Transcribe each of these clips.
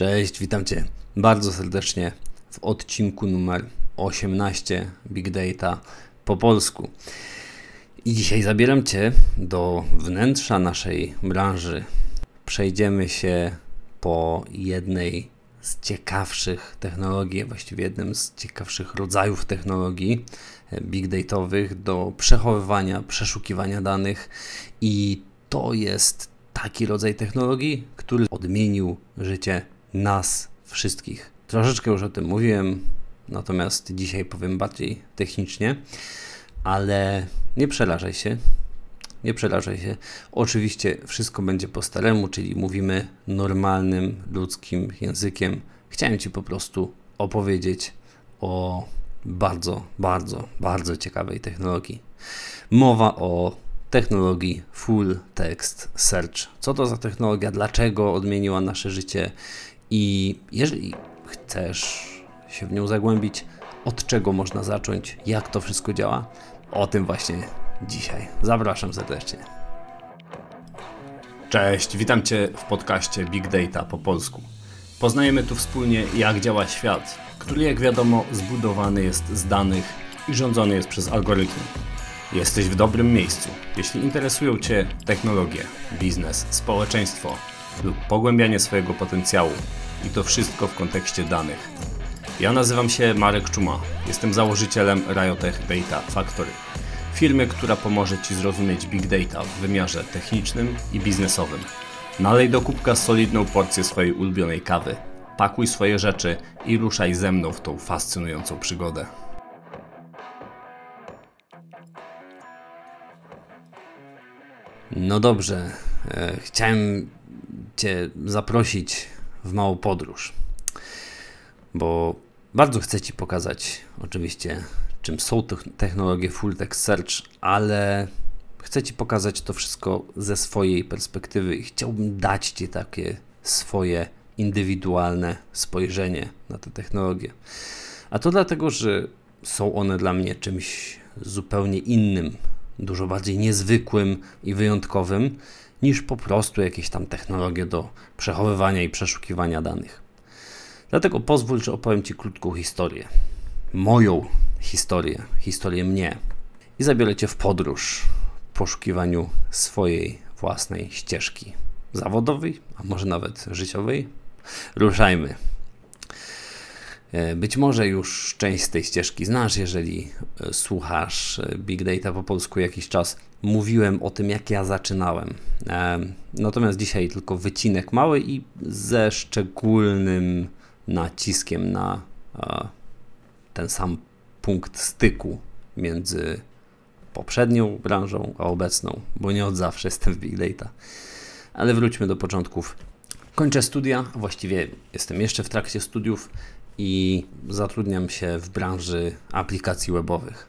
Cześć, witam Cię bardzo serdecznie w odcinku numer 18 Big Data po polsku. I dzisiaj zabieram Cię do wnętrza naszej branży. Przejdziemy się po jednej z ciekawszych technologii, właściwie jednym z ciekawszych rodzajów technologii big dataowych do przechowywania, przeszukiwania danych i to jest taki rodzaj technologii, który odmienił życie nas wszystkich. Troszeczkę już o tym mówiłem, natomiast dzisiaj powiem bardziej technicznie, ale nie przerażaj się. Nie przerażaj się. Oczywiście wszystko będzie po staremu, czyli mówimy normalnym, ludzkim językiem. Chciałem Ci po prostu opowiedzieć o bardzo, bardzo, bardzo ciekawej technologii. Mowa o technologii Full Text Search. Co to za technologia? Dlaczego odmieniła nasze życie? I jeżeli chcesz się w nią zagłębić, od czego można zacząć, jak to wszystko działa, o tym właśnie dzisiaj. Zapraszam serdecznie. Cześć, witam Cię w podcaście Big Data po polsku. Poznajemy tu wspólnie, jak działa świat, który, jak wiadomo, zbudowany jest z danych i rządzony jest przez algorytmy. Jesteś w dobrym miejscu. Jeśli interesują Cię technologie, biznes, społeczeństwo lub pogłębianie swojego potencjału, i to wszystko w kontekście danych. Ja nazywam się Marek Czuma. Jestem założycielem Riotech Data Factory. Firmy, która pomoże Ci zrozumieć Big Data w wymiarze technicznym i biznesowym. Nalej do kubka solidną porcję swojej ulubionej kawy. Pakuj swoje rzeczy i ruszaj ze mną w tą fascynującą przygodę. No dobrze, e, chciałem Cię zaprosić w małą podróż, bo bardzo chcę Ci pokazać oczywiście, czym są technologie Full Text Search, ale chcę Ci pokazać to wszystko ze swojej perspektywy i chciałbym dać Ci takie swoje indywidualne spojrzenie na te technologie. A to dlatego, że są one dla mnie czymś zupełnie innym, dużo bardziej niezwykłym i wyjątkowym niż po prostu jakieś tam technologie do przechowywania i przeszukiwania danych. Dlatego pozwól, że opowiem Ci krótką historię. Moją historię, historię mnie. I zabiorę Cię w podróż w poszukiwaniu swojej własnej ścieżki zawodowej, a może nawet życiowej. Ruszajmy. E, być może już część z tej ścieżki znasz, jeżeli e, słuchasz e, Big Data po polsku jakiś czas. Mówiłem o tym, jak ja zaczynałem. Natomiast dzisiaj tylko wycinek mały i ze szczególnym naciskiem na ten sam punkt styku między poprzednią branżą a obecną, bo nie od zawsze jestem w Big Data. Ale wróćmy do początków. Kończę studia, właściwie jestem jeszcze w trakcie studiów i zatrudniam się w branży aplikacji webowych.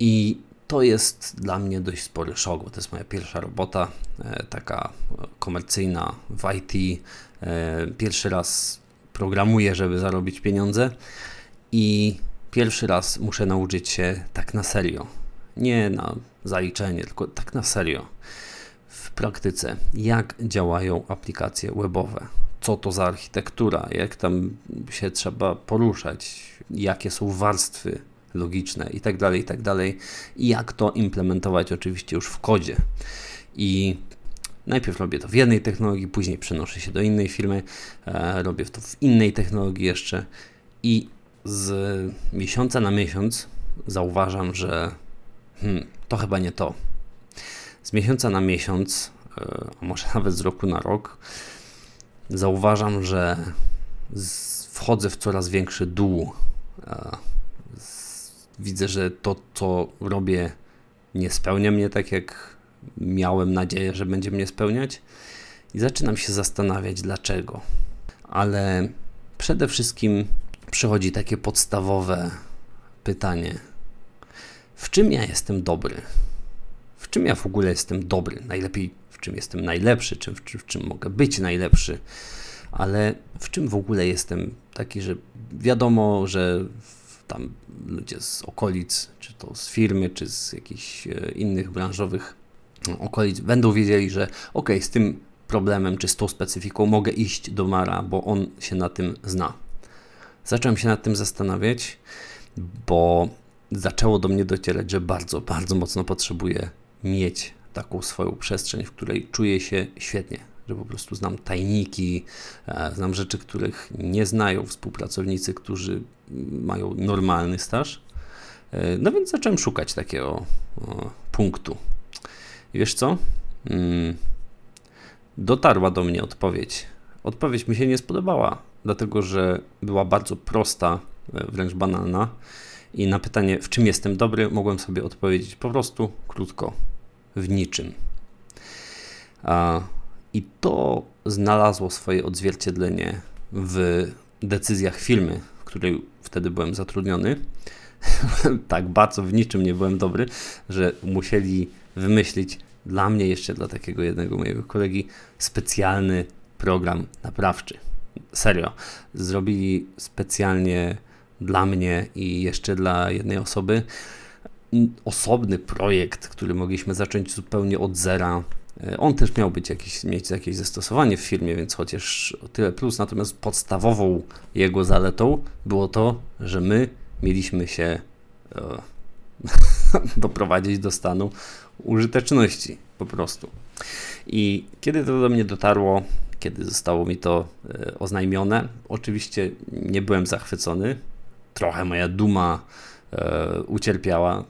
I to jest dla mnie dość spory szok, bo to jest moja pierwsza robota, e, taka komercyjna w IT. E, pierwszy raz programuję, żeby zarobić pieniądze i pierwszy raz muszę nauczyć się tak na serio. Nie na zaliczenie, tylko tak na serio. W praktyce, jak działają aplikacje webowe, co to za architektura, jak tam się trzeba poruszać, jakie są warstwy logiczne i tak dalej, i tak dalej, i jak to implementować oczywiście już w kodzie. I najpierw robię to w jednej technologii, później przenoszę się do innej firmy, e, robię to w innej technologii jeszcze i z miesiąca na miesiąc zauważam, że hmm, to chyba nie to. Z miesiąca na miesiąc, e, a może nawet z roku na rok, zauważam, że wchodzę w coraz większy dół. Widzę, że to, co robię, nie spełnia mnie tak, jak miałem nadzieję, że będzie mnie spełniać, i zaczynam się zastanawiać, dlaczego. Ale przede wszystkim przychodzi takie podstawowe pytanie: w czym ja jestem dobry? W czym ja w ogóle jestem dobry? Najlepiej czym jestem najlepszy, czym, w, w czym mogę być najlepszy, ale w czym w ogóle jestem taki, że wiadomo, że tam ludzie z okolic, czy to z firmy, czy z jakichś e, innych branżowych okolic będą wiedzieli, że ok, z tym problemem czy z tą specyfiką mogę iść do Mara, bo on się na tym zna. Zacząłem się nad tym zastanawiać, bo zaczęło do mnie docierać, że bardzo, bardzo mocno potrzebuję mieć taką swoją przestrzeń, w której czuję się świetnie, że po prostu znam tajniki, e, znam rzeczy, których nie znają współpracownicy, którzy mają normalny staż. E, no więc zacząłem szukać takiego punktu. Wiesz co? Mm, dotarła do mnie odpowiedź. Odpowiedź mi się nie spodobała, dlatego że była bardzo prosta, e, wręcz banalna. I na pytanie, w czym jestem dobry, mogłem sobie odpowiedzieć po prostu krótko: w niczym. A, I to znalazło swoje odzwierciedlenie w decyzjach firmy, w której wtedy byłem zatrudniony. tak bardzo w niczym nie byłem dobry, że musieli wymyślić dla mnie, jeszcze dla takiego jednego mojego kolegi, specjalny program naprawczy. Serio. Zrobili specjalnie dla mnie i jeszcze dla jednej osoby osobny projekt, który mogliśmy zacząć zupełnie od zera. E, on też miał być jakiś, mieć jakieś zastosowanie w firmie, więc chociaż o tyle plus. Natomiast podstawową jego zaletą było to, że my mieliśmy się e, doprowadzić do stanu użyteczności po prostu. I kiedy to do mnie dotarło, kiedy zostało mi to e, oznajmione, oczywiście nie byłem zachwycony. Trochę moja duma e, ucierpiała.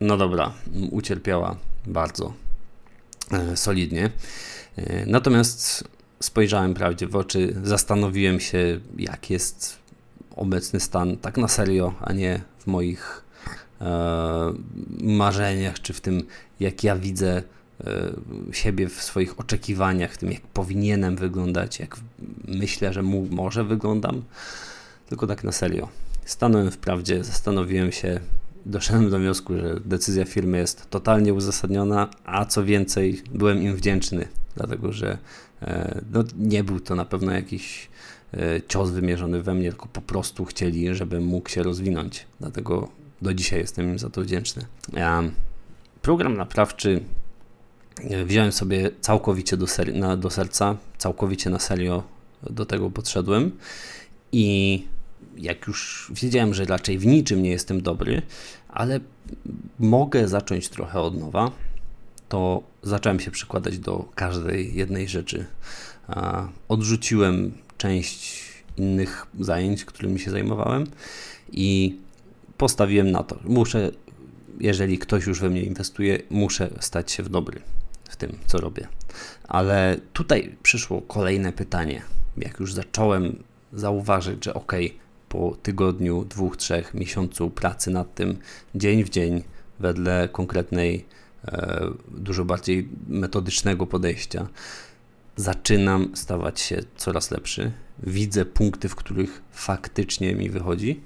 No dobra, ucierpiała bardzo solidnie. E, natomiast spojrzałem prawdzie w oczy, zastanowiłem się, jak jest obecny stan tak na serio, a nie w moich e, marzeniach, czy w tym, jak ja widzę e, siebie w swoich oczekiwaniach, w tym, jak powinienem wyglądać, jak myślę, że mu, może wyglądam, tylko tak na serio. Stanąłem wprawdzie, zastanowiłem się, doszedłem do wniosku, że decyzja firmy jest totalnie uzasadniona, a co więcej, byłem im wdzięczny, dlatego że e, no, nie był to na pewno jakiś E, cios wymierzony we mnie, tylko po prostu chcieli, żebym mógł się rozwinąć. Dlatego do dzisiaj jestem im za to wdzięczny. Program naprawczy e, wziąłem sobie całkowicie do, ser na, do serca, całkowicie na serio do tego podszedłem i jak już wiedziałem, że raczej w niczym nie jestem dobry, ale mogę zacząć trochę od nowa, to zacząłem się przykładać do każdej jednej rzeczy. Odrzuciłem część innych zajęć, którymi się zajmowałem i postawiłem na to. Muszę, jeżeli ktoś już we mnie inwestuje, muszę stać się w dobry w tym, co robię. Ale tutaj przyszło kolejne pytanie. Jak już zacząłem zauważyć, że ok, po tygodniu, dwóch, trzech miesiącu pracy nad tym, dzień w dzień, wedle konkretnej, e, dużo bardziej metodycznego podejścia, zaczynam stawać się coraz lepszy. Widzę punkty, w których faktycznie mi wychodzi.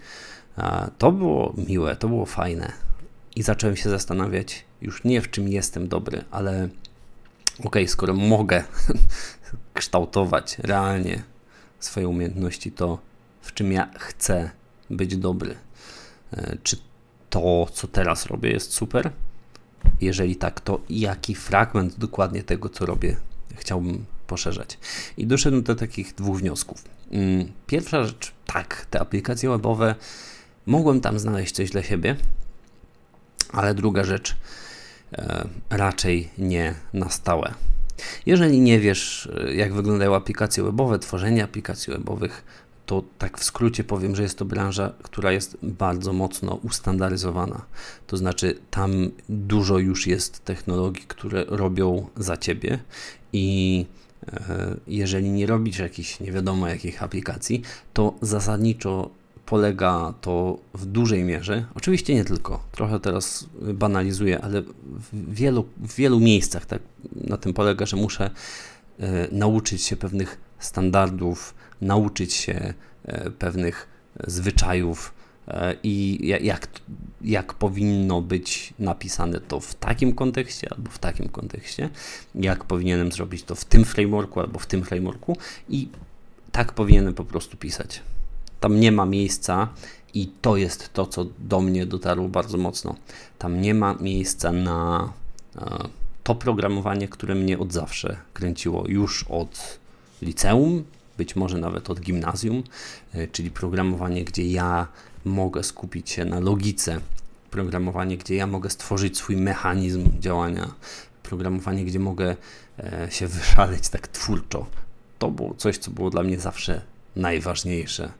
To było miłe, to było fajne. I zacząłem się zastanawiać już nie w czym jestem dobry, ale ok, skoro mogę kształtować realnie swoje umiejętności, to w czym ja chcę być dobry. E, czy to, co teraz robię, jest super? Jeżeli tak, to jaki fragment dokładnie tego, co robię, chciałbym poszerzać. I doszedłem do takich dwóch wniosków. Mm, pierwsza rzecz, tak, te aplikacje webowe, mogłem tam znaleźć coś dla siebie, ale druga rzecz, e, raczej nie na stałe. Jeżeli nie wiesz, e, jak wyglądają aplikacje webowe, tworzenie aplikacji webowych, to tak w skrócie powiem, że jest to branża, która jest bardzo mocno ustandaryzowana. To znaczy, tam dużo już jest technologii, które robią za ciebie i e, jeżeli nie robisz jakichś nie wiadomo jakich aplikacji, to zasadniczo polega to w dużej mierze, oczywiście nie tylko, trochę teraz banalizuję, ale w wielu, w wielu miejscach tak na tym polega, że muszę e, nauczyć się pewnych standardów, nauczyć się e, pewnych zwyczajów e, i jak, jak powinno być napisane to w takim kontekście albo w takim kontekście, jak powinienem zrobić to w tym frameworku albo w tym frameworku i tak powinienem po prostu pisać. Tam nie ma miejsca i to jest to, co do mnie dotarło bardzo mocno. Tam nie ma miejsca na to programowanie, które mnie od zawsze kręciło, już od liceum, być może nawet od gimnazjum, e, czyli programowanie, gdzie ja mogę skupić się na logice, programowanie, gdzie ja mogę stworzyć swój mechanizm działania, programowanie, gdzie mogę e, się wyszaleć tak twórczo. To było coś, co było dla mnie zawsze najważniejsze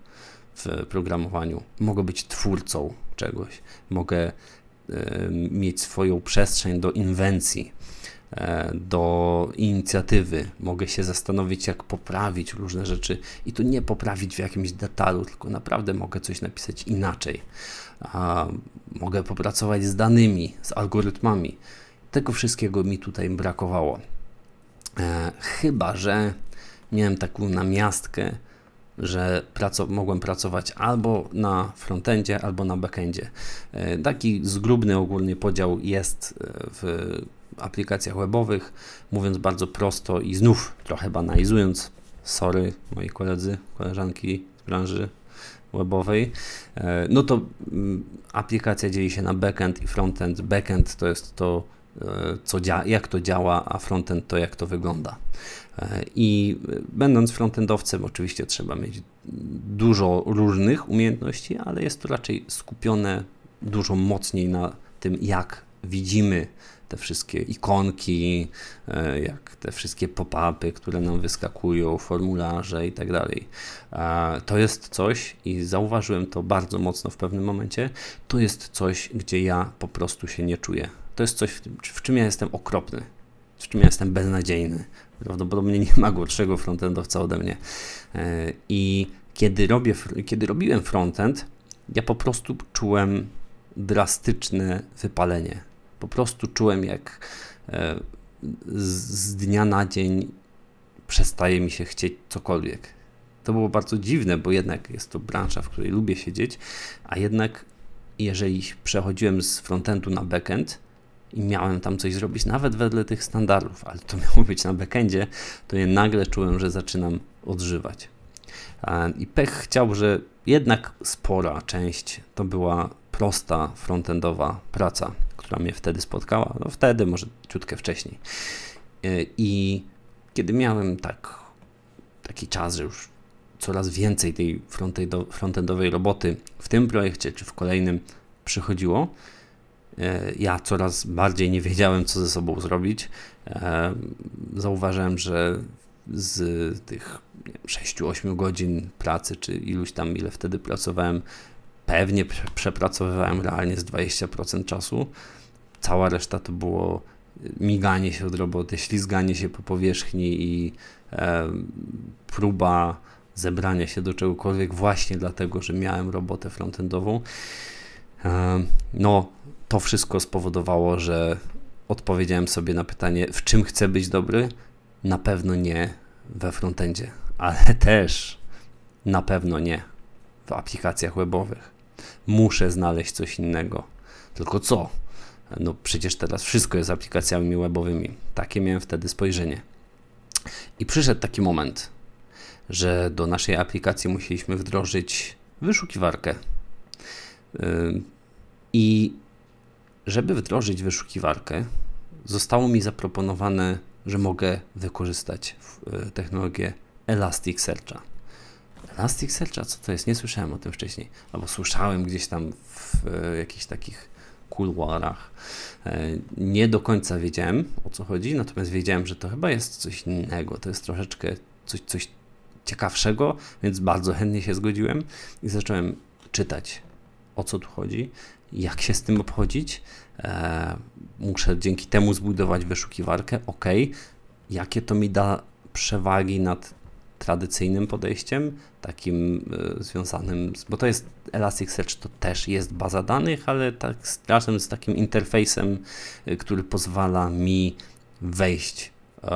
w programowaniu. Mogę być twórcą czegoś, mogę mieć swoją przestrzeń do inwencji, e, do inicjatywy. Mogę się zastanowić, jak poprawić różne rzeczy i tu nie poprawić w jakimś detalu, tylko naprawdę mogę coś napisać inaczej. A mogę popracować z danymi, z algorytmami. Tego wszystkiego mi tutaj brakowało. E, chyba, że miałem taką namiastkę, że praco mogłem pracować albo na frontendzie, albo na backendzie. E, taki zgrubny ogólny podział jest e, w aplikacjach webowych, mówiąc bardzo prosto i znów trochę banalizując, sorry moi koledzy, koleżanki z branży webowej, e, no to mm, aplikacja dzieli się na backend i frontend. Backend to jest to, co jak to działa, a frontend to jak to wygląda. E, I będąc frontendowcem, oczywiście trzeba mieć dużo różnych umiejętności, ale jest to raczej skupione dużo mocniej na tym, jak widzimy te wszystkie ikonki, e, jak te wszystkie pop-upy, które nam wyskakują, formularze i tak dalej. To jest coś, i zauważyłem to bardzo mocno w pewnym momencie, to jest coś, gdzie ja po prostu się nie czuję. To jest coś, w czym ja jestem okropny, w czym ja jestem beznadziejny. Prawdopodobnie nie ma gorszego frontendowca ode mnie. E, I kiedy, robię, kiedy robiłem frontend, ja po prostu czułem drastyczne wypalenie. Po prostu czułem, jak e, z dnia na dzień przestaje mi się chcieć cokolwiek. To było bardzo dziwne, bo jednak jest to bransza, w której lubię siedzieć, a jednak jeżeli przechodziłem z frontendu na backend, i miałem tam coś zrobić, nawet wedle tych standardów, ale to miało być na backendzie, to je nagle czułem, że zaczynam odżywać. I pech chciał, że jednak spora część to była prosta frontendowa praca, która mnie wtedy spotkała. No wtedy, może ciutkę wcześniej. E, I kiedy miałem tak, taki czas, że już coraz więcej tej frontendowej roboty w tym projekcie czy w kolejnym przychodziło, E, ja coraz bardziej nie wiedziałem, co ze sobą zrobić. E, zauważyłem, że z tych 6-8 godzin pracy, czy iluś tam, ile wtedy pracowałem, pewnie przepracowywałem realnie z 20% czasu. Cała reszta to było miganie się od roboty, ślizganie się po powierzchni i e, próba zebrania się do czegokolwiek właśnie dlatego, że miałem robotę frontendową. E, no, to wszystko spowodowało, że odpowiedziałem sobie na pytanie, w czym chcę być dobry? Na pewno nie we frontendzie, ale też na pewno nie w aplikacjach webowych. Muszę znaleźć coś innego. Tylko co? No przecież teraz wszystko jest aplikacjami webowymi. Takie miałem wtedy spojrzenie. I przyszedł taki moment, że do naszej aplikacji musieliśmy wdrożyć wyszukiwarkę. I żeby wdrożyć wyszukiwarkę, zostało mi zaproponowane, że mogę wykorzystać e, technologię Elasticsearcha. Elasticsearcha, co to jest? Nie słyszałem o tym wcześniej, albo słyszałem gdzieś tam w e, jakichś takich kuluarach. E, nie do końca wiedziałem o co chodzi, natomiast wiedziałem, że to chyba jest coś innego, to jest troszeczkę coś, coś ciekawszego, więc bardzo chętnie się zgodziłem i zacząłem czytać o co tu chodzi jak się z tym obchodzić. E, muszę dzięki temu zbudować wyszukiwarkę. Ok, jakie to mi da przewagi nad tradycyjnym podejściem, takim y, związanym, z, bo to jest Elasticsearch, to też jest baza danych, ale tak razem z takim interfejsem, y, który pozwala mi wejść y,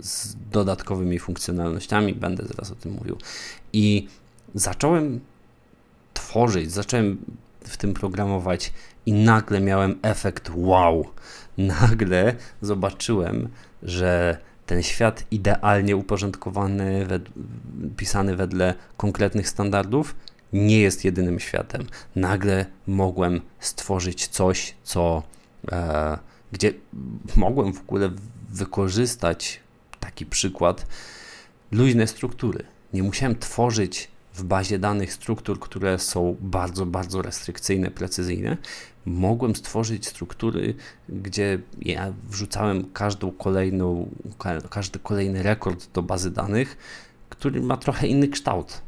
z dodatkowymi funkcjonalnościami, będę zaraz o tym mówił. I zacząłem tworzyć, zacząłem w tym programować i nagle miałem efekt wow. Nagle zobaczyłem, że ten świat idealnie uporządkowany, pisany wedle konkretnych standardów, nie jest jedynym światem. Nagle mogłem stworzyć coś, co e, gdzie mogłem w ogóle wykorzystać taki przykład luźne struktury. Nie musiałem tworzyć w bazie danych struktur, które są bardzo, bardzo restrykcyjne, precyzyjne. Mogłem stworzyć struktury, gdzie ja wrzucałem każdą kolejną, każdy kolejny rekord do bazy danych, który ma trochę inny kształt.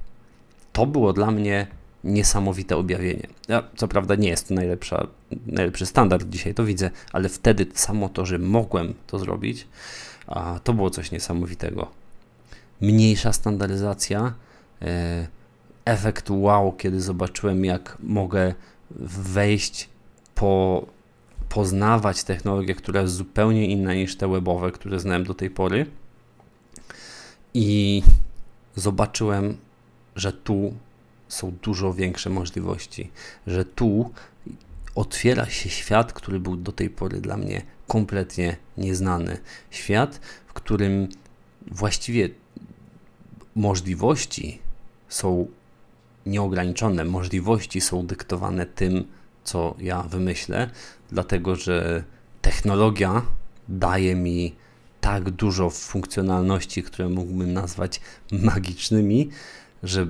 To było dla mnie niesamowite objawienie. Ja, co prawda nie jest to najlepsza, najlepszy standard, dzisiaj to widzę, ale wtedy samo to, że mogłem to zrobić, to było coś niesamowitego. Mniejsza standaryzacja, efekt wow, kiedy zobaczyłem, jak mogę wejść po poznawać technologię, która jest zupełnie inna niż te webowe, które znałem do tej pory. I zobaczyłem, że tu są dużo większe możliwości, że tu otwiera się świat, który był do tej pory dla mnie kompletnie nieznany. Świat, w którym właściwie możliwości są nieograniczone, możliwości są dyktowane tym, co ja wymyślę, dlatego że technologia daje mi tak dużo funkcjonalności, które mógłbym nazwać magicznymi, że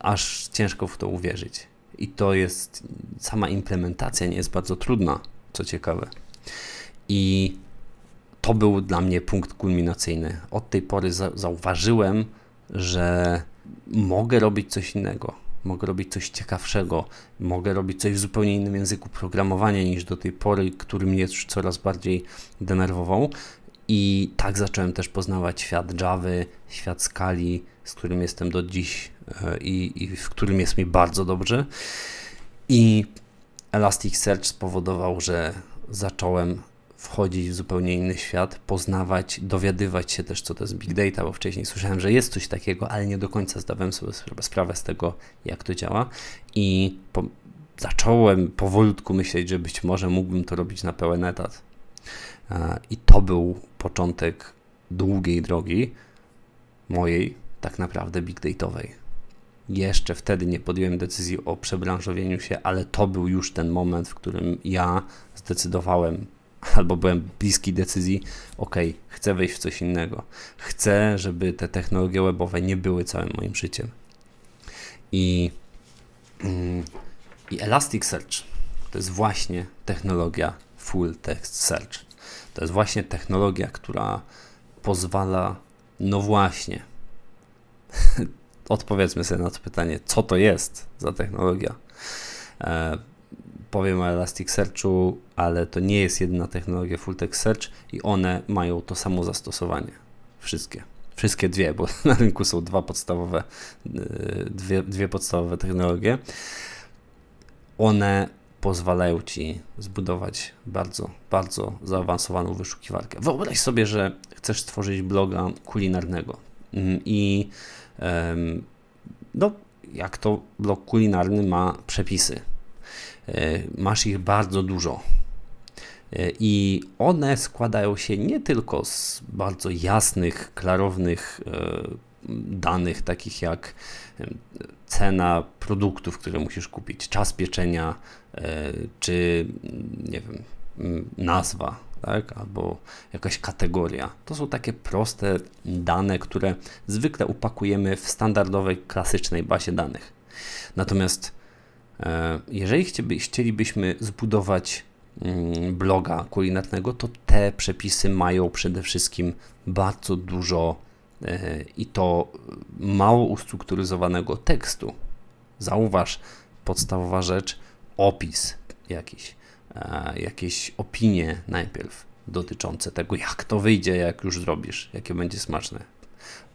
aż ciężko w to uwierzyć. I to jest, sama implementacja nie jest bardzo trudna, co ciekawe. I to był dla mnie punkt kulminacyjny. Od tej pory za zauważyłem, że mogę robić coś innego, mogę robić coś ciekawszego, mogę robić coś w zupełnie innym języku programowania niż do tej pory, który mnie już coraz bardziej denerwował. I tak zacząłem też poznawać świat Java, świat skali, z którym jestem do dziś e, i, i w którym jest mi bardzo dobrze. I Elasticsearch spowodował, że zacząłem wchodzić w zupełnie inny świat, poznawać, dowiadywać się też, co to jest big data, bo wcześniej słyszałem, że jest coś takiego, ale nie do końca zdawałem sobie sprawę z tego, jak to działa. I po, zacząłem powolutku myśleć, że być może mógłbym to robić na pełen etat. I to był początek długiej drogi mojej, tak naprawdę big dataowej. Jeszcze wtedy nie podjąłem decyzji o przebranżowieniu się, ale to był już ten moment, w którym ja zdecydowałem, albo byłem bliski decyzji, ok, chcę wejść w coś innego. Chcę, żeby te technologie webowe nie były całym moim życiem. I, mm, i Elasticsearch to jest właśnie technologia Full Text Search. To jest właśnie technologia, która pozwala, no właśnie, odpowiedzmy sobie na to pytanie, co to jest za technologia. Powiem o Elasticsearchu, ale to nie jest jedyna technologia Full Text Search i one mają to samo zastosowanie. Wszystkie. Wszystkie dwie, bo na rynku są dwa podstawowe, e, dwie, dwie podstawowe technologie. One pozwalają ci zbudować bardzo, bardzo zaawansowaną wyszukiwarkę. Wyobraź sobie, że chcesz stworzyć bloga kulinarnego mm, i no, jak to blog kulinarny ma przepisy. E, masz ich bardzo dużo. E, I one składają się nie tylko z bardzo jasnych, klarownych e, danych, takich jak cena produktów, które musisz kupić, czas pieczenia, czy nie wiem, nazwa tak? albo jakaś kategoria. To są takie proste dane, które zwykle upakujemy w standardowej, klasycznej bazie danych. Natomiast jeżeli chcielibyśmy zbudować mm, bloga kulinarnego, to te przepisy mają przede wszystkim bardzo dużo e, i to mało ustrukturyzowanego tekstu. Zauważ, podstawowa rzecz, opis jakiś E, jakieś opinie najpierw dotyczące tego, jak to wyjdzie, jak już zrobisz, jakie będzie smaczne.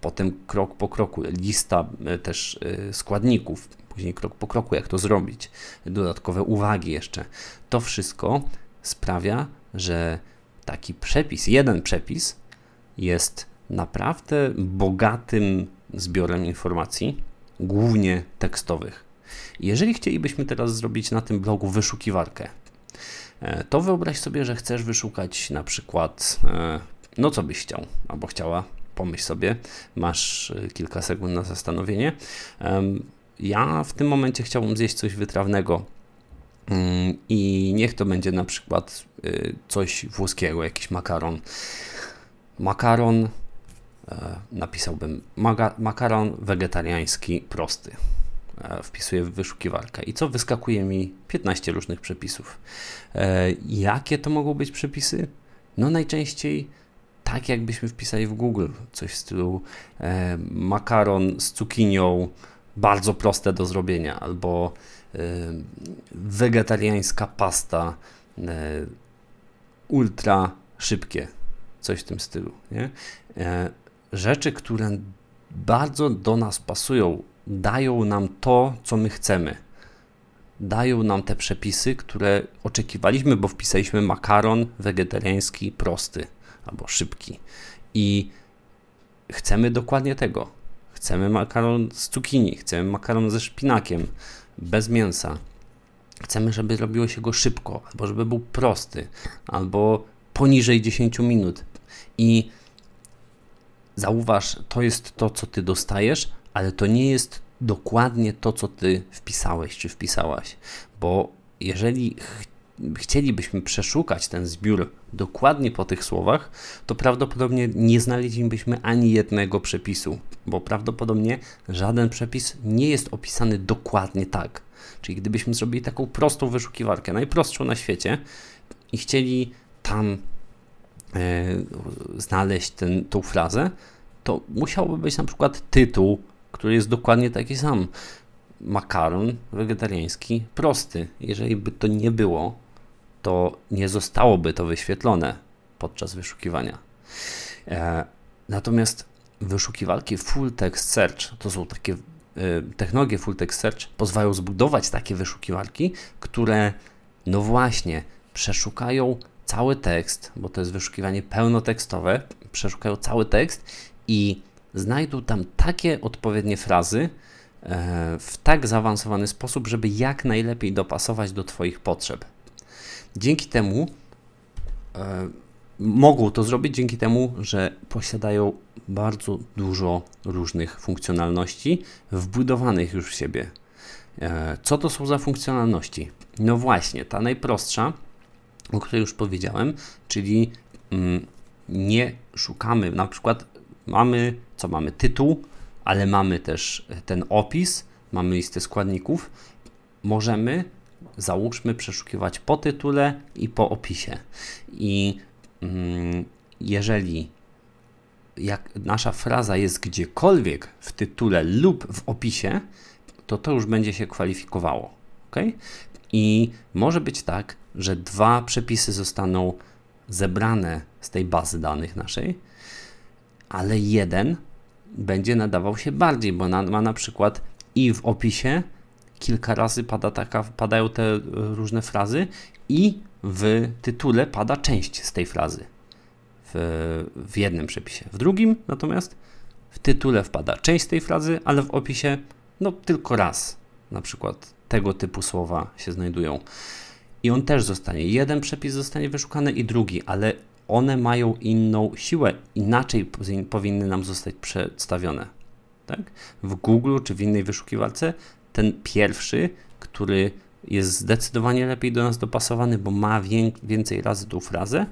Potem krok po kroku, lista e, też e, składników, później krok po kroku, jak to zrobić, dodatkowe uwagi jeszcze. To wszystko sprawia, że taki przepis, jeden przepis jest naprawdę bogatym zbiorem informacji, głównie tekstowych. Jeżeli chcielibyśmy teraz zrobić na tym blogu wyszukiwarkę, E, to wyobraź sobie, że chcesz wyszukać na przykład, e, no co byś chciał albo chciała, pomyśl sobie, masz e, kilka sekund na zastanowienie. Ja w tym momencie chciałbym zjeść coś wytrawnego Mm, I niech to będzie na przykład y, coś włoskiego, jakiś makaron. Makaron, e, napisałbym makaron wegetariański prosty. E, wpisuję w wyszukiwarkę i co wyskakuje mi 15 różnych przepisów. E, jakie to mogą być przepisy? No najczęściej tak jakbyśmy wpisali w Google coś w stylu makaron z cukinią, bardzo proste do zrobienia, albo wegetariańska pasta, e, ultra szybkie, coś w tym stylu. Nie? E, rzeczy, które bardzo do nas pasują, dają nam to, co my chcemy. Dają nam te przepisy, które oczekiwaliśmy, bo wpisaliśmy makaron wegetariański prosty albo szybki. I chcemy dokładnie tego. Chcemy makaron z cukinii, chcemy makaron ze szpinakiem, bez mięsa. Chcemy, żeby robiło się go szybko, albo żeby był prosty, albo poniżej 10 minut. I zauważ, to jest to, co ty dostajesz, ale to nie jest dokładnie to, co ty wpisałeś czy wpisałaś. Bo jeżeli chcielibyśmy przeszukać ten zbiór dokładnie po tych słowach, to prawdopodobnie nie znaleźlibyśmy ani jednego przepisu, bo prawdopodobnie żaden przepis nie jest opisany dokładnie tak. Czyli gdybyśmy zrobili taką prostą wyszukiwarkę, najprostszą na świecie i chcieli tam e, znaleźć ten, tą frazę, to musiałby być na przykład tytuł, który jest dokładnie taki sam. Makaron wegetariański prosty. Jeżeli by to nie było, to nie zostałoby to wyświetlone podczas wyszukiwania. E, natomiast wyszukiwarki Full Text Search to są takie e, technologie Full Text Search pozwalają zbudować takie wyszukiwarki, które no właśnie przeszukają cały tekst, bo to jest wyszukiwanie pełnotekstowe, przeszukają cały tekst i znajdą tam takie odpowiednie frazy e, w tak zaawansowany sposób, żeby jak najlepiej dopasować do Twoich potrzeb. Dzięki temu e, mogą to zrobić dzięki temu, że posiadają bardzo dużo różnych funkcjonalności wbudowanych już w siebie. E, co to są za funkcjonalności? No właśnie, ta najprostsza, o której już powiedziałem, czyli mm, nie szukamy, na przykład mamy, co mamy, tytuł, ale mamy też ten opis, mamy listę składników. Możemy załóżmy przeszukiwać po tytule i po opisie. I mm, jeżeli jak nasza fraza jest gdziekolwiek w tytule lub w opisie, to to już będzie się kwalifikowało. ok? I może być tak, że dwa przepisy zostaną zebrane z tej bazy danych naszej, ale jeden będzie nadawał się bardziej, bo ma na przykład i w opisie, kilka razy pada taka, padają te różne frazy i w tytule pada część z tej frazy w, w jednym przepisie. W drugim natomiast w tytule wpada część z tej frazy, ale w opisie no tylko raz na przykład tego typu słowa się znajdują. I on też zostanie. Jeden przepis zostanie wyszukany i drugi, ale one mają inną siłę, inaczej powinny nam zostać przedstawione. Tak? W Google czy w innej wyszukiwarce ten pierwszy, który jest zdecydowanie lepiej do nas dopasowany, bo ma więcej razy tą frazę,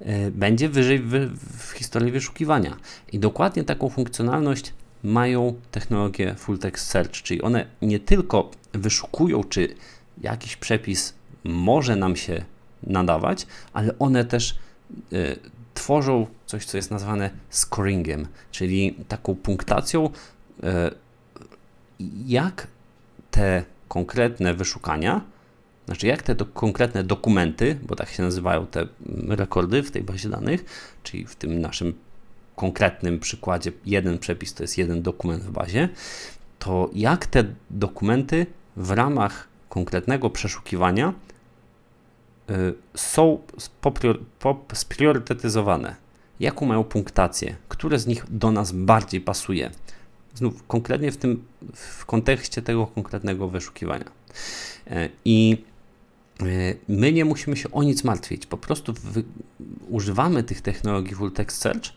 e, będzie wyżej w, historii wyszukiwania. I dokładnie taką funkcjonalność mają technologie Full Text Search, czyli one nie tylko wyszukują, czy jakiś przepis może nam się nadawać, ale one też y, tworzą coś, co jest nazwane scoringiem, czyli taką punktacją, y, jak te konkretne wyszukania, znaczy jak te do, konkretne dokumenty, bo tak się nazywają te rekordy w tej bazie danych, czyli w tym naszym konkretnym przykładzie jeden przepis to jest jeden dokument w bazie, to jak te dokumenty w ramach konkretnego przeszukiwania y, są spriorytetyzowane, jaką mają punktację, które z nich do nas bardziej pasuje znów konkretnie w tym, w kontekście tego konkretnego wyszukiwania. E, I e, my nie musimy się o nic martwić, po prostu wy, używamy tych technologii Full Text Search,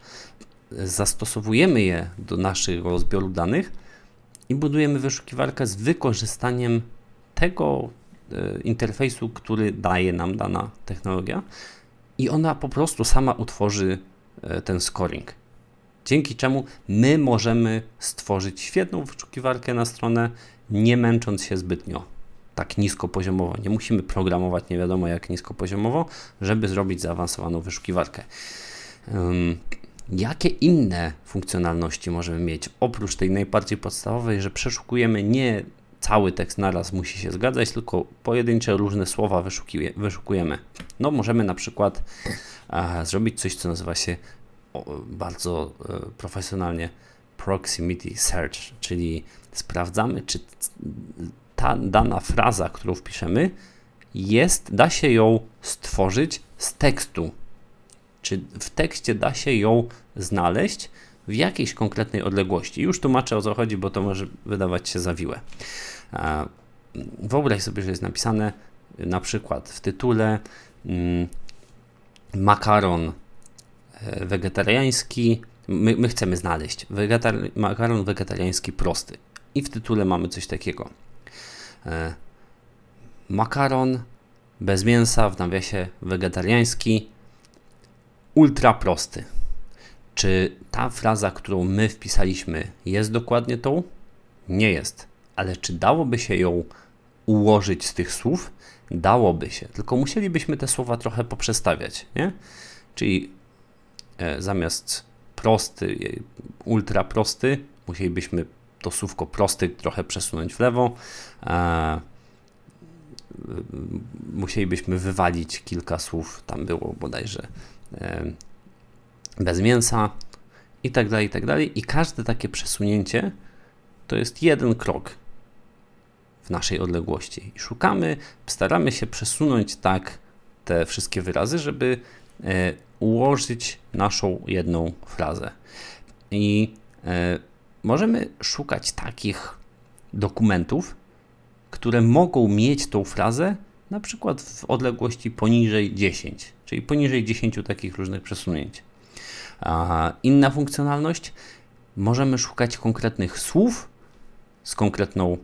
zastosowujemy je do naszego zbioru danych i budujemy wyszukiwarkę z wykorzystaniem tego interfejsu, który daje nam dana technologia i ona po prostu sama utworzy ten scoring. Dzięki czemu my możemy stworzyć świetną wyszukiwarkę na stronę, nie męcząc się zbytnio tak niskopoziomowo. Nie musimy programować nie wiadomo jak niskopoziomowo, żeby zrobić zaawansowaną wyszukiwarkę. Um, jakie inne funkcjonalności możemy mieć oprócz tej najbardziej podstawowej, że przeszukujemy nie cały tekst naraz musi się zgadzać, tylko pojedyncze różne słowa wyszukujemy. No, możemy na przykład e, zrobić coś, co nazywa się bardzo e, profesjonalnie proximity search, czyli sprawdzamy, czy ta dana fraza, którą wpiszemy, jest, da się ją stworzyć z tekstu. Czy w tekście da się ją znaleźć w jakiejś konkretnej odległości. Już tłumaczę o co chodzi, bo to może wydawać się zawiłe. Wyobraź sobie, że jest napisane na przykład w tytule mm, makaron wegetariański. My, my chcemy znaleźć makaron wegetariański prosty. I w tytule mamy coś takiego. E, makaron bez mięsa w nawiasie wegetariański, ultra prosty. Czy ta fraza, którą my wpisaliśmy, jest dokładnie tą? Nie jest. Ale czy dałoby się ją ułożyć z tych słów? Dałoby się, tylko musielibyśmy te słowa trochę poprzestawiać, nie? Czyli zamiast prosty, ultra prosty, musielibyśmy to słówko prosty trochę przesunąć w lewo. E, musielibyśmy wywalić kilka słów, tam było bodajże e, bez mięsa i tak dalej, i tak dalej. I każde takie przesunięcie to jest jeden krok w naszej odległości. I szukamy, staramy się przesunąć tak te wszystkie wyrazy, żeby e, ułożyć naszą jedną frazę. I e, możemy szukać takich dokumentów, które mogą mieć tą frazę na przykład w odległości poniżej 10, czyli poniżej 10 takich różnych przesunięć. A inna funkcjonalność, możemy szukać konkretnych słów z konkretną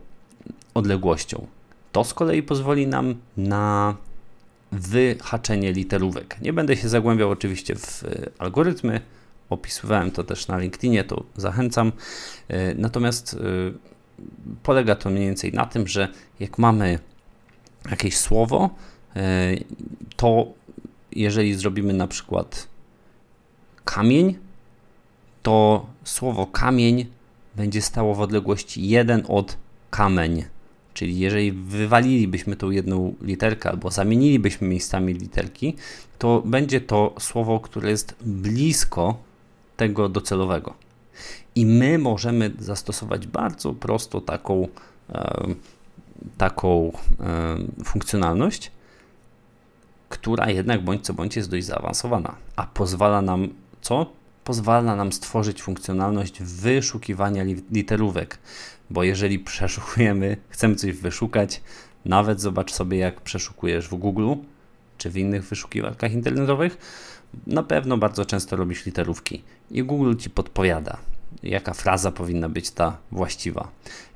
odległością. To z kolei pozwoli nam na wyhaczenie literówek. Nie będę się zagłębiał oczywiście w algorytmy, opisywałem to też na LinkedInie, to zachęcam. E, natomiast e, polega to mniej więcej na tym, że jak mamy jakieś słowo, e, to jeżeli zrobimy na przykład kamień, to słowo kamień będzie stało w odległości 1 od kameń. Czyli jeżeli wywalilibyśmy tą jedną literkę albo zamienilibyśmy miejscami literki, to będzie to słowo, które jest blisko tego docelowego. I my możemy zastosować bardzo prosto taką, taką funkcjonalność, która jednak bądź co bądź jest dość zaawansowana, a pozwala nam co? Pozwala nam stworzyć funkcjonalność wyszukiwania literówek, bo jeżeli przeszukujemy, chcemy coś wyszukać, nawet zobacz sobie, jak przeszukujesz w Google czy w innych wyszukiwarkach internetowych, na pewno bardzo często robisz literówki i Google ci podpowiada, jaka fraza powinna być ta właściwa.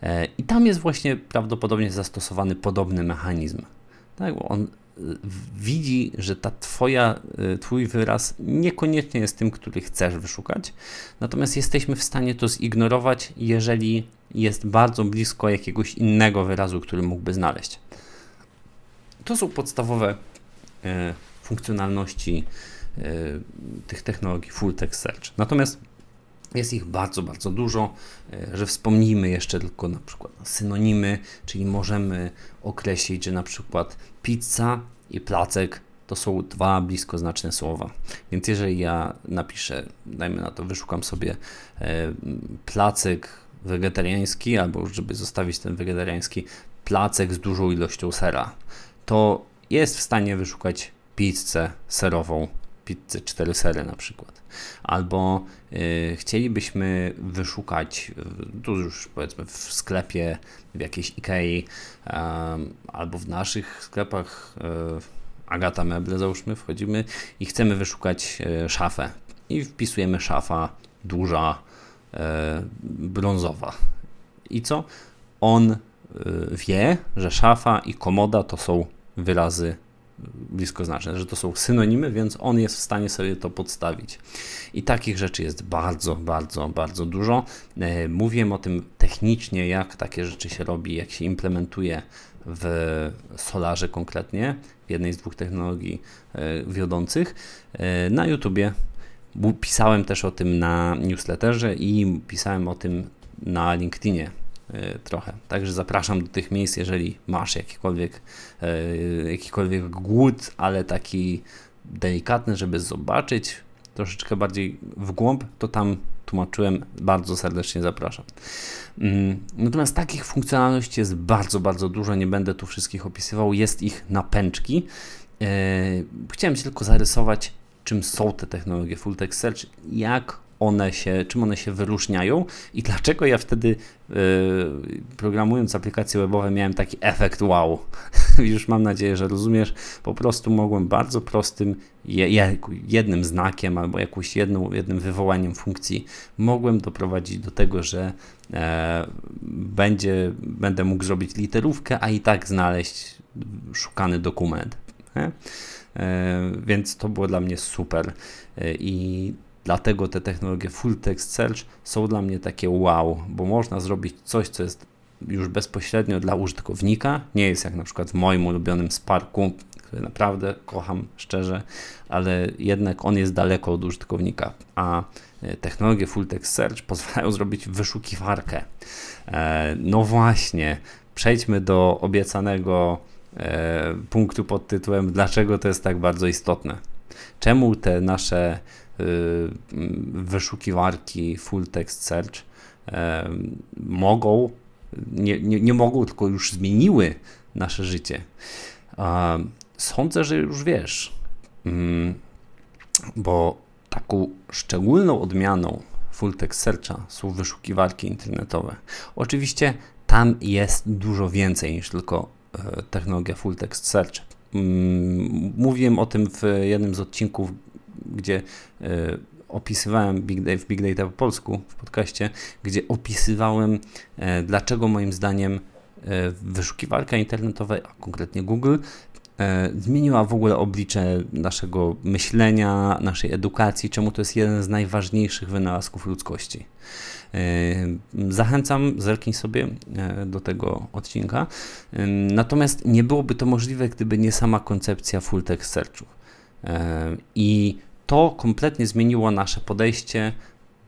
E, I tam jest właśnie prawdopodobnie zastosowany podobny mechanizm. Tak, on widzi, że ta twoja, e, twój wyraz niekoniecznie jest tym, który chcesz wyszukać, natomiast jesteśmy w stanie to zignorować, jeżeli jest bardzo blisko jakiegoś innego wyrazu, który mógłby znaleźć. To są podstawowe funkcjonalności Y, tych technologii full text search. Natomiast jest ich bardzo, bardzo dużo, y, że wspomnijmy jeszcze tylko na przykład synonimy, czyli możemy określić, że na przykład pizza i placek to są dwa bliskoznaczne słowa. Więc jeżeli ja napiszę, dajmy na to, wyszukam sobie y, placek wegetariański, albo żeby zostawić ten wegetariański, placek z dużą ilością sera, to jest w stanie wyszukać pizzę serową pizzę 4 sery na przykład. Albo y, chcielibyśmy wyszukać, y, tu już powiedzmy w sklepie, w jakiejś Ikei, albo w naszych sklepach y, Agata Meble załóżmy, wchodzimy i chcemy wyszukać szafę. I wpisujemy szafa duża, brązowa. I co? On wie, że szafa i komoda to są wyrazy bliskoznaczne, że to są synonimy, więc on jest w stanie sobie to podstawić. I takich rzeczy jest bardzo, bardzo, bardzo dużo. E, mówiłem o tym technicznie, jak takie rzeczy się robi, jak się implementuje w Solarze konkretnie, w jednej z dwóch technologii e, wiodących, e, na YouTubie. Pisałem też o tym na newsletterze i pisałem o tym na LinkedInie trochę. Także zapraszam do tych miejsc, jeżeli masz jakikolwiek, e, jakikolwiek głód, ale taki delikatny, żeby zobaczyć troszeczkę bardziej w głąb, to tam tłumaczyłem, bardzo serdecznie zapraszam. Mm, natomiast takich funkcjonalności jest bardzo, bardzo dużo, nie będę tu wszystkich opisywał, jest ich na pęczki. E, chciałem tylko zarysować, czym są te technologie Full Text Search, jak one się, czym one się wyróżniają i dlaczego ja wtedy yy, programując aplikacje webowe miałem taki efekt wow. Już mam nadzieję, że rozumiesz. Po prostu mogłem bardzo prostym je, jednym znakiem albo jakąś jedną, jednym wywołaniem funkcji mogłem doprowadzić do tego, że e, będzie, będę mógł zrobić literówkę, a i tak znaleźć szukany dokument. E, więc to było dla mnie super. E, I Dlatego te technologie Full Text Search są dla mnie takie wow, bo można zrobić coś, co jest już bezpośrednio dla użytkownika. Nie jest jak na przykład w moim ulubionym Sparku, który naprawdę kocham szczerze, ale jednak on jest daleko od użytkownika, a e, technologie Full Text Search pozwalają zrobić wyszukiwarkę. E, no właśnie, przejdźmy do obiecanego e, punktu pod tytułem dlaczego to jest tak bardzo istotne. Czemu te nasze wyszukiwarki full text search e, mogą, nie, nie, nie mogą, tylko już zmieniły nasze życie. Sądzę, że już wiesz, mm, bo taką szczególną odmianą full text searcha są wyszukiwarki internetowe. Oczywiście tam jest dużo więcej niż tylko e, technologia full text search. Mm, mówiłem o tym w jednym z odcinków gdzie e, opisywałem Big Data, w Big Data po polsku w podcaście, gdzie opisywałem, e, dlaczego moim zdaniem e, wyszukiwarka internetowa, a konkretnie Google, zmieniła w ogóle oblicze naszego myślenia, naszej edukacji, czemu to jest jeden z najważniejszych wynalazków ludzkości. Zachęcam, zerknij sobie do tego odcinka. Natomiast nie byłoby to możliwe, gdyby nie sama koncepcja full text searchu. I to kompletnie zmieniło nasze podejście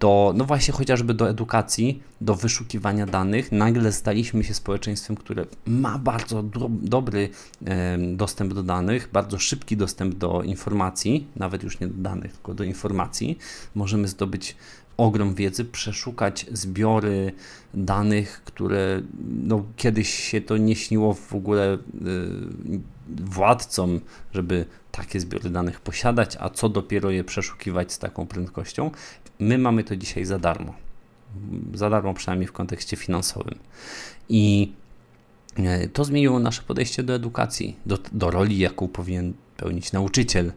do, no właśnie chociażby do edukacji, do wyszukiwania danych. Nagle staliśmy się społeczeństwem, które ma bardzo do, dobry e, dostęp do danych, bardzo szybki dostęp do informacji, nawet już nie do danych, tylko do informacji. Możemy zdobyć ogrom wiedzy, przeszukać zbiory danych, które no, kiedyś się to nie śniło w ogóle y, władcom, żeby takie zbiory danych posiadać, a co dopiero je przeszukiwać z taką prędkością. My mamy to dzisiaj za darmo. Za darmo przynajmniej w kontekście finansowym. I e, to zmieniło nasze podejście do edukacji, do, do roli, jaką powinien pełnić nauczyciel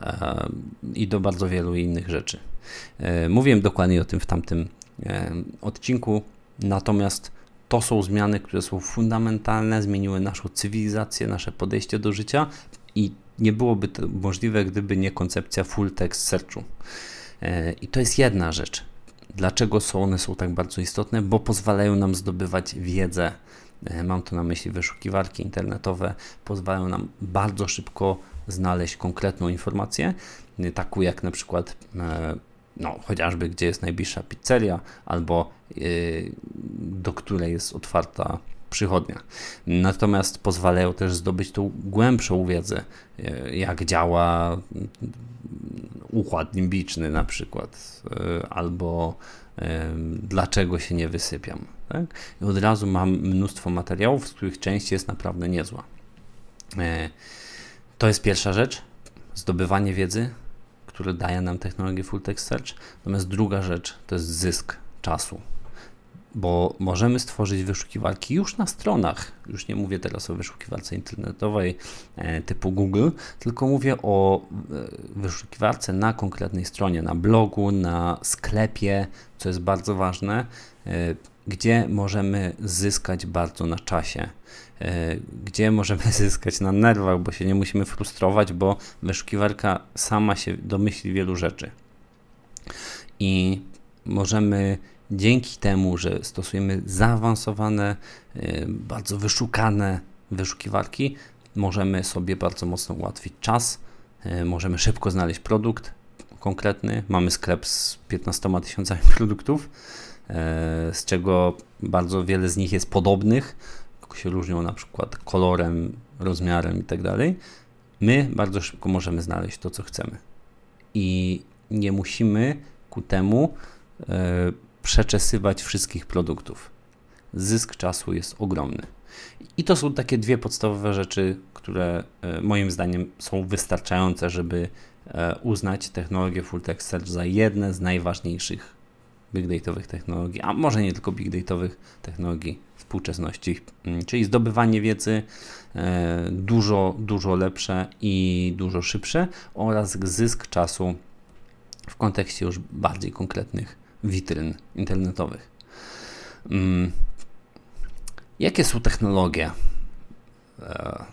e, i do bardzo wielu innych rzeczy. E, mówiłem dokładnie o tym w tamtym e, odcinku, natomiast to są zmiany, które są fundamentalne, zmieniły naszą cywilizację, nasze podejście do życia i nie byłoby to możliwe, gdyby nie koncepcja full text searchu. E, I to jest jedna rzecz. Dlaczego są one są tak bardzo istotne? Bo pozwalają nam zdobywać wiedzę. Mam tu na myśli wyszukiwarki internetowe, pozwalają nam bardzo szybko znaleźć konkretną informację, taką jak na przykład no, chociażby gdzie jest najbliższa pizzeria, albo do której jest otwarta przychodnia. Natomiast pozwalają też zdobyć tą głębszą wiedzę, yy, jak działa układ limbiczny na przykład, yy, albo dlaczego się nie wysypiam. Tak? I od razu mam mnóstwo materiałów, z których część jest naprawdę niezła. To jest pierwsza rzecz, zdobywanie wiedzy, który daje nam technologię Full Text Search. Natomiast druga rzecz to jest zysk czasu, bo możemy stworzyć wyszukiwarki już na stronach. Już nie mówię teraz o wyszukiwarce internetowej e, typu Google, tylko mówię o e, wyszukiwarce na konkretnej stronie, na blogu, na sklepie, co jest bardzo ważne. E, gdzie możemy zyskać bardzo na czasie, gdzie możemy zyskać na nerwach, bo się nie musimy frustrować, bo wyszukiwarka sama się domyśli wielu rzeczy. I możemy dzięki temu, że stosujemy zaawansowane, e, bardzo wyszukane wyszukiwarki, możemy sobie bardzo mocno ułatwić czas, e, możemy szybko znaleźć produkt konkretny. Mamy sklep z 15 tysiącami produktów E, z czego bardzo wiele z nich jest podobnych, się różnią na przykład kolorem, rozmiarem i tak. My bardzo szybko możemy znaleźć to, co chcemy. I nie musimy ku temu przeczesywać wszystkich produktów. Zysk czasu jest ogromny. I to są takie dwie podstawowe rzeczy, które e, moim zdaniem są wystarczające, żeby uznać technologię Full Text Search za jedne z najważniejszych big dataowych technologii, a może nie tylko big dataowych technologii współczesności, mm, czyli zdobywanie wiedzy e, dużo, dużo lepsze i dużo szybsze oraz zysk czasu w kontekście już bardziej konkretnych witryn internetowych. Mm, jakie są technologie e,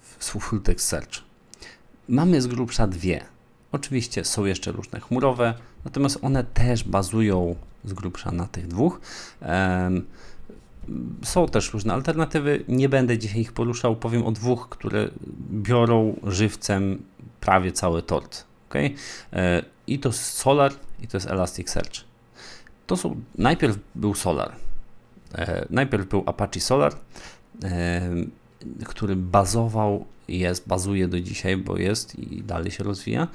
w Full Text Search? Mamy z grubsza dwie. Oczywiście są jeszcze różne chmurowe, natomiast one też bazują z grubsza na tych dwóch. Są też różne alternatywy. Nie będę dzisiaj ich poruszał. Powiem o dwóch, które biorą żywcem prawie cały tort. Okay? E, I to Solar, i to jest Elasticsearch. To są, najpierw był Solar. E, najpierw był Apache Solar, który bazował jest, bazuje do dzisiaj, bo jest i dalej się rozwija,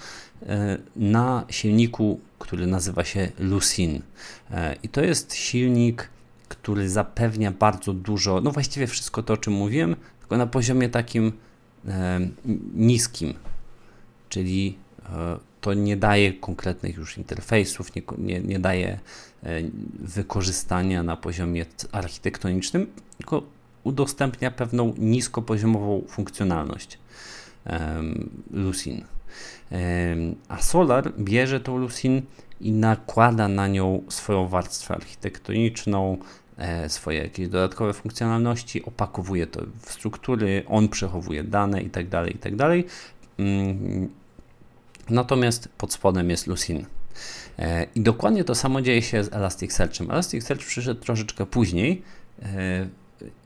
e, na silniku, który nazywa się Lucin. E, I to jest silnik, który zapewnia bardzo dużo, no właściwie wszystko to, o czym mówiłem, tylko na poziomie takim e, niskim, czyli to nie daje konkretnych już interfejsów, nie, nie, nie daje wykorzystania na poziomie architektonicznym, tylko udostępnia pewną niskopoziomową funkcjonalność Lucin. A Solar bierze tą Lucin i nakłada na nią swoją warstwę architektoniczną, e, swoje jakieś dodatkowe funkcjonalności, opakowuje to w struktury, on przechowuje dane itd. Tak itd. Natomiast pod spodem jest Lucin. E, I dokładnie to samo dzieje się z Elasticsearchem. Elasticsearch przyszedł troszeczkę później, e,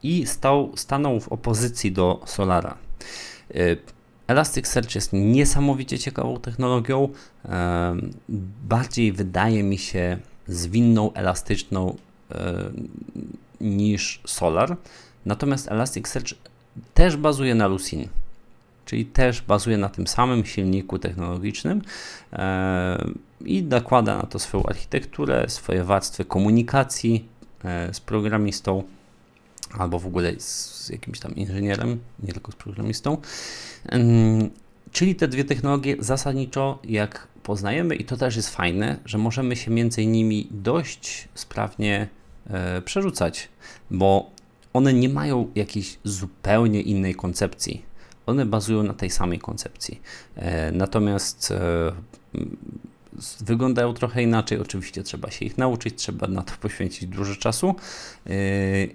i stał, stanął w opozycji do Solara. Y, Elasticsearch jest niesamowicie ciekawą technologią. Bardziej wydaje mi się zwinną, elastyczną e, niż Solar. Natomiast Elasticsearch też bazuje na Lucin, czyli też bazuje na tym samym silniku technologicznym e, i nakłada na to swoją architekturę, swoje warstwy komunikacji e, z programistą albo w ogóle z jakimś tam inżynierem, nie tylko z programistą. Czyli te dwie technologie zasadniczo, jak poznajemy, i to też jest fajne, że możemy się między nimi dość sprawnie e, przerzucać, bo one nie mają jakiejś zupełnie innej koncepcji. One bazują na tej samej koncepcji. E, natomiast e, wyglądają trochę inaczej. Oczywiście trzeba się ich nauczyć, trzeba na to poświęcić dużo czasu,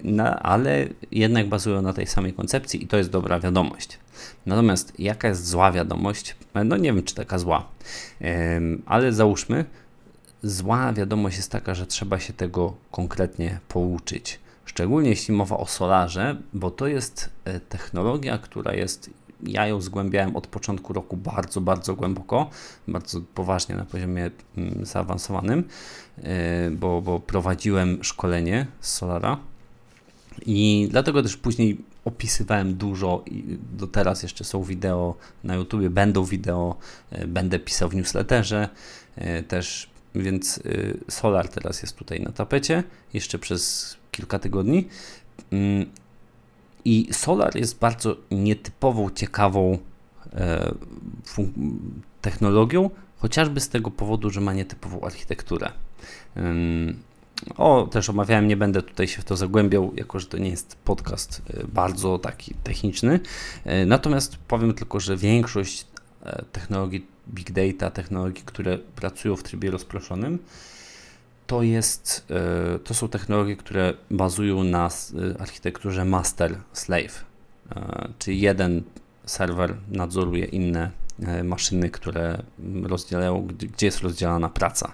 no, ale jednak bazują na tej samej koncepcji i to jest dobra wiadomość. Natomiast jaka jest zła wiadomość? No nie wiem, czy taka zła, ale załóżmy, zła wiadomość jest taka, że trzeba się tego konkretnie pouczyć. Szczególnie jeśli mowa o solarze, bo to jest e, technologia, która jest ja ją zgłębiałem od początku roku bardzo, bardzo głęboko, bardzo poważnie na poziomie mm, zaawansowanym, e, bo, bo prowadziłem szkolenie z Solara i dlatego też później opisywałem dużo i do teraz jeszcze są wideo na YouTubie, będą wideo, e, będę pisał w newsletterze e, też, więc Solar teraz jest tutaj na tapecie jeszcze przez kilka tygodni. I Solar jest bardzo nietypową, ciekawą e, technologią, chociażby z tego powodu, że ma nietypową architekturę. O, też omawiałem, nie będę tutaj się w to zagłębiał, jako że to nie jest podcast e, bardzo taki techniczny. E, natomiast powiem tylko, że większość technologii big data, technologii, które pracują w trybie rozproszonym, to, jest, to są technologie, które bazują na architekturze master-slave, czyli jeden serwer nadzoruje inne maszyny, które rozdzielają, gdzie jest rozdzielana praca.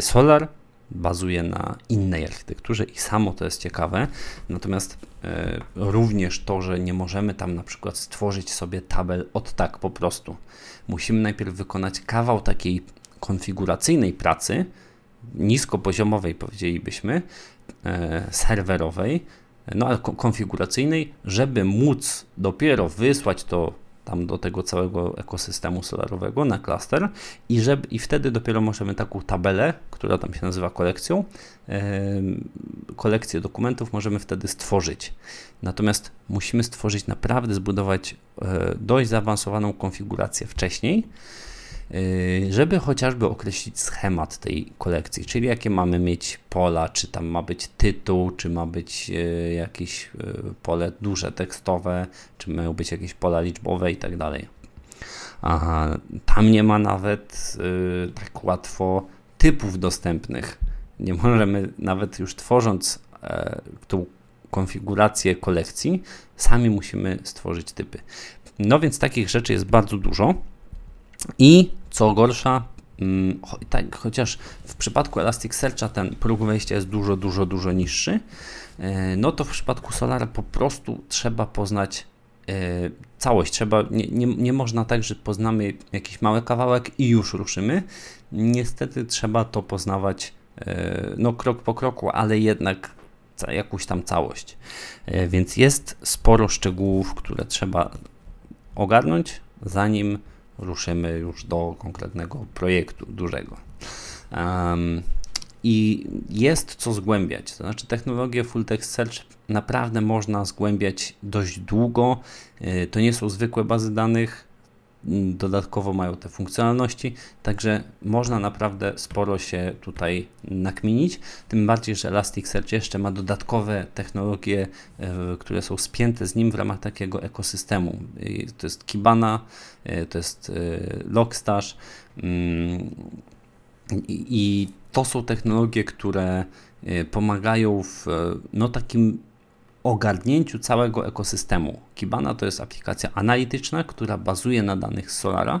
Solar bazuje na innej architekturze i samo to jest ciekawe. Natomiast e, również to, że nie możemy tam na przykład stworzyć sobie tabel od tak po prostu. Musimy najpierw wykonać kawał takiej konfiguracyjnej pracy, niskopoziomowej powiedzielibyśmy, e, serwerowej, no ale konfiguracyjnej, żeby móc dopiero wysłać to tam do tego całego ekosystemu solarowego na klaster i, żeby, i wtedy dopiero możemy taką tabelę, która tam się nazywa kolekcją, kolekcję dokumentów możemy wtedy stworzyć. Natomiast musimy stworzyć naprawdę, zbudować yy, dość zaawansowaną konfigurację wcześniej, żeby chociażby określić schemat tej kolekcji, czyli jakie mamy mieć pola, czy tam ma być tytuł, czy ma być y, jakieś y, pole duże tekstowe, czy mają być jakieś pola liczbowe i tak dalej. Tam nie ma nawet tak łatwo typów dostępnych. Nie możemy nawet już tworząc e, tą konfigurację kolekcji, sami musimy stworzyć typy. No więc takich rzeczy jest bardzo dużo. I co gorsza, mm, tak, chociaż w przypadku Elasticsearcha ten próg wejścia jest dużo, dużo, dużo niższy, e, no to w przypadku Solara po prostu trzeba poznać e, całość. Trzeba, nie, nie, nie można tak, że poznamy jakiś mały kawałek i już ruszymy. Niestety trzeba to poznawać e, no, krok po kroku, ale jednak jakąś tam całość. Więc jest sporo szczegółów, które trzeba ogarnąć, zanim ruszymy już do konkretnego projektu dużego. Um, I jest co zgłębiać. To znaczy, technologię Full Text Search naprawdę można zgłębiać dość długo. Y, to nie są zwykłe bazy danych, dodatkowo mają te funkcjonalności, także można naprawdę sporo się tutaj nakminić, tym bardziej, że Elasticsearch jeszcze ma dodatkowe technologie, e, które są spięte z nim w ramach takiego ekosystemu. To jest Kibana, e, to jest e, Logstash mm, i to są technologie, które pomagają w no, takim ogarnięciu całego ekosystemu. Kibana to jest aplikacja analityczna, która bazuje na danych z Solara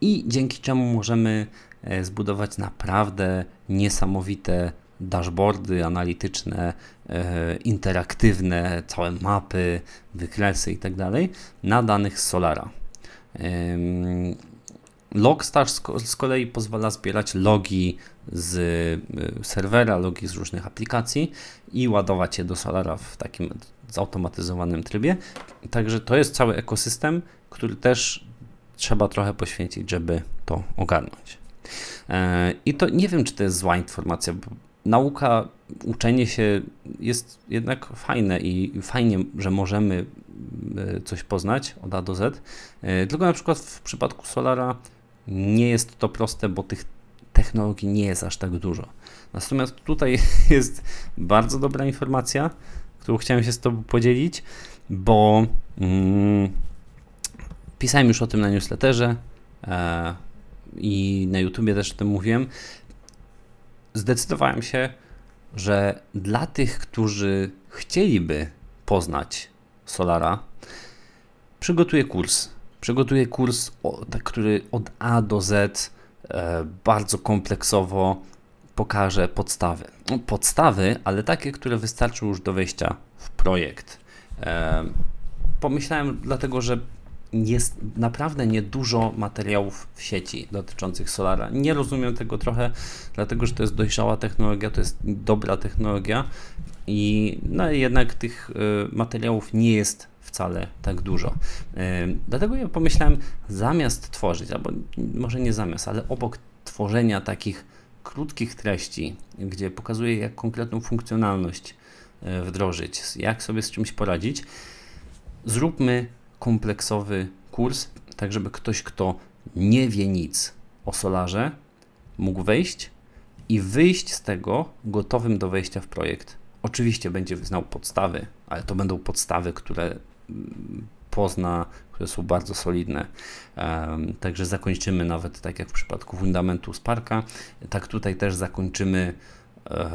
i dzięki czemu możemy e, zbudować naprawdę niesamowite dashboardy analityczne, e, interaktywne, całe mapy, wykresy itd. Tak na danych z Solara. Logstash z kolei pozwala zbierać logi z y, serwera, logi z różnych aplikacji i ładować je do Solara w takim zautomatyzowanym trybie. Także to jest cały ekosystem, który też trzeba trochę poświęcić, żeby to ogarnąć. E, I to nie wiem, czy to jest zła informacja, bo nauka, uczenie się jest jednak fajne i fajnie, że możemy e, coś poznać od A do Z. E, tylko na przykład w przypadku Solara nie jest to proste, bo tych technologii nie jest aż tak dużo. Natomiast tutaj jest bardzo dobra informacja, którą chciałem się z Tobą podzielić, bo mm, pisałem już o tym na newsletterze e, i na YouTubie też o tym mówiłem. Zdecydowałem się, że dla tych, którzy chcieliby poznać Solara, przygotuję kurs. Przygotuję kurs, tak, który od A do Z e, bardzo kompleksowo pokaże podstawy. No, podstawy, ale takie, które wystarczą już do wejścia w projekt. E, pomyślałem dlatego, że jest naprawdę niedużo materiałów w sieci dotyczących Solara. Nie rozumiem tego trochę, dlatego że to jest dojrzała technologia, to jest dobra technologia i no, jednak tych y, materiałów nie jest wcale tak dużo. Dlatego ja pomyślałem, zamiast tworzyć, albo może nie zamiast, ale obok tworzenia takich krótkich treści, gdzie pokazuję, jak konkretną funkcjonalność e, wdrożyć, jak sobie z czymś poradzić, zróbmy kompleksowy kurs, tak żeby ktoś, kto nie wie nic o solarze, mógł wejść i wyjść z tego gotowym do wejścia w projekt. Oczywiście będzie znał podstawy, ale to będą podstawy, które pozna, które są bardzo solidne. Także zakończymy nawet tak jak w przypadku fundamentu Sparka, tak tutaj też zakończymy e,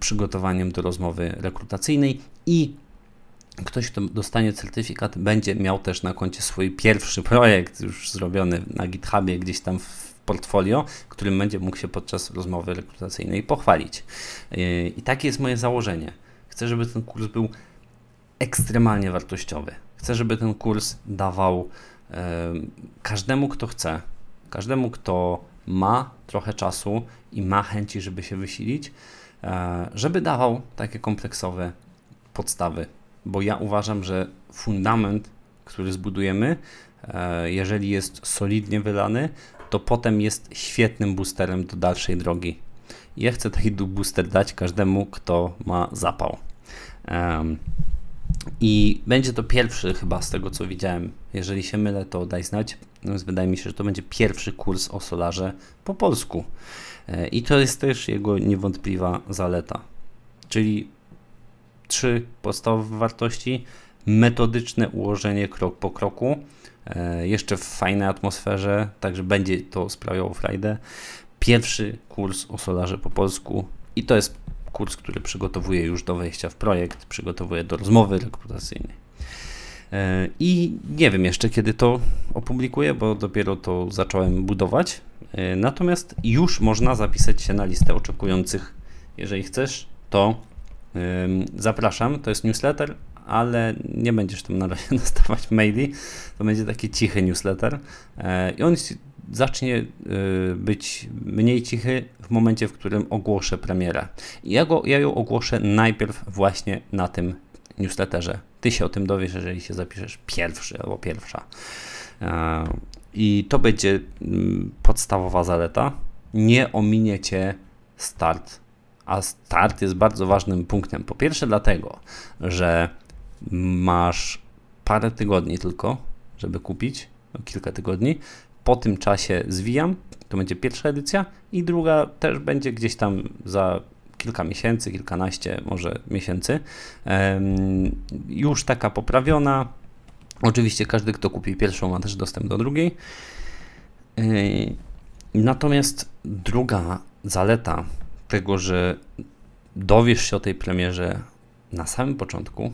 przygotowaniem do rozmowy rekrutacyjnej i ktoś, kto dostanie certyfikat, będzie miał też na koncie swój pierwszy projekt już zrobiony na GitHubie, gdzieś tam w portfolio, którym będzie mógł się podczas rozmowy rekrutacyjnej pochwalić. E, I takie jest moje założenie. Chcę, żeby ten kurs był ekstremalnie wartościowy. Chcę, żeby ten kurs dawał e, każdemu, kto chce, każdemu, kto ma trochę czasu i ma chęci, żeby się wysilić, e, żeby dawał takie kompleksowe podstawy. Bo ja uważam, że fundament, który zbudujemy, e, jeżeli jest solidnie wylany, to potem jest świetnym boosterem do dalszej drogi. Ja chcę taki booster dać każdemu, kto ma zapał. I będzie to pierwszy chyba z tego co widziałem. Jeżeli się mylę, to daj znać. Natomiast wydaje mi się, że to będzie pierwszy kurs o solarze po polsku. E, I to jest też jego niewątpliwa zaleta. Czyli trzy podstawowe wartości, metodyczne ułożenie krok po kroku, e, jeszcze w fajnej atmosferze, także będzie to sprawiało frajdę. Pierwszy kurs o solarze po polsku i to jest kurs, który przygotowuję już do wejścia w projekt, przygotowuję do rozmowy rekrutacyjnej. E, I nie wiem jeszcze, kiedy to opublikuję, bo dopiero to zacząłem budować. E, natomiast już można zapisać się na listę oczekujących. Jeżeli chcesz, to zapraszam. To jest newsletter, ale nie będziesz tam na razie dostawać maili. To będzie taki cichy newsletter. E, I on zacznie y, być mniej cichy w momencie, w którym ogłoszę premierę. Ja, go, ja ją ogłoszę najpierw właśnie na tym newsletterze. Ty się o tym dowiesz, jeżeli się zapiszesz pierwszy albo pierwsza. E, I to będzie mm, podstawowa zaleta. Nie ominiecie start. A start jest bardzo ważnym punktem. Po pierwsze, dlatego, że masz parę tygodni tylko, żeby kupić, no kilka tygodni, po tym czasie zwijam. To będzie pierwsza edycja i druga też będzie gdzieś tam za kilka miesięcy, kilkanaście może miesięcy. Już taka poprawiona. Oczywiście każdy, kto kupi pierwszą, ma też dostęp do drugiej. Natomiast druga zaleta tego, że dowiesz się o tej premierze na samym początku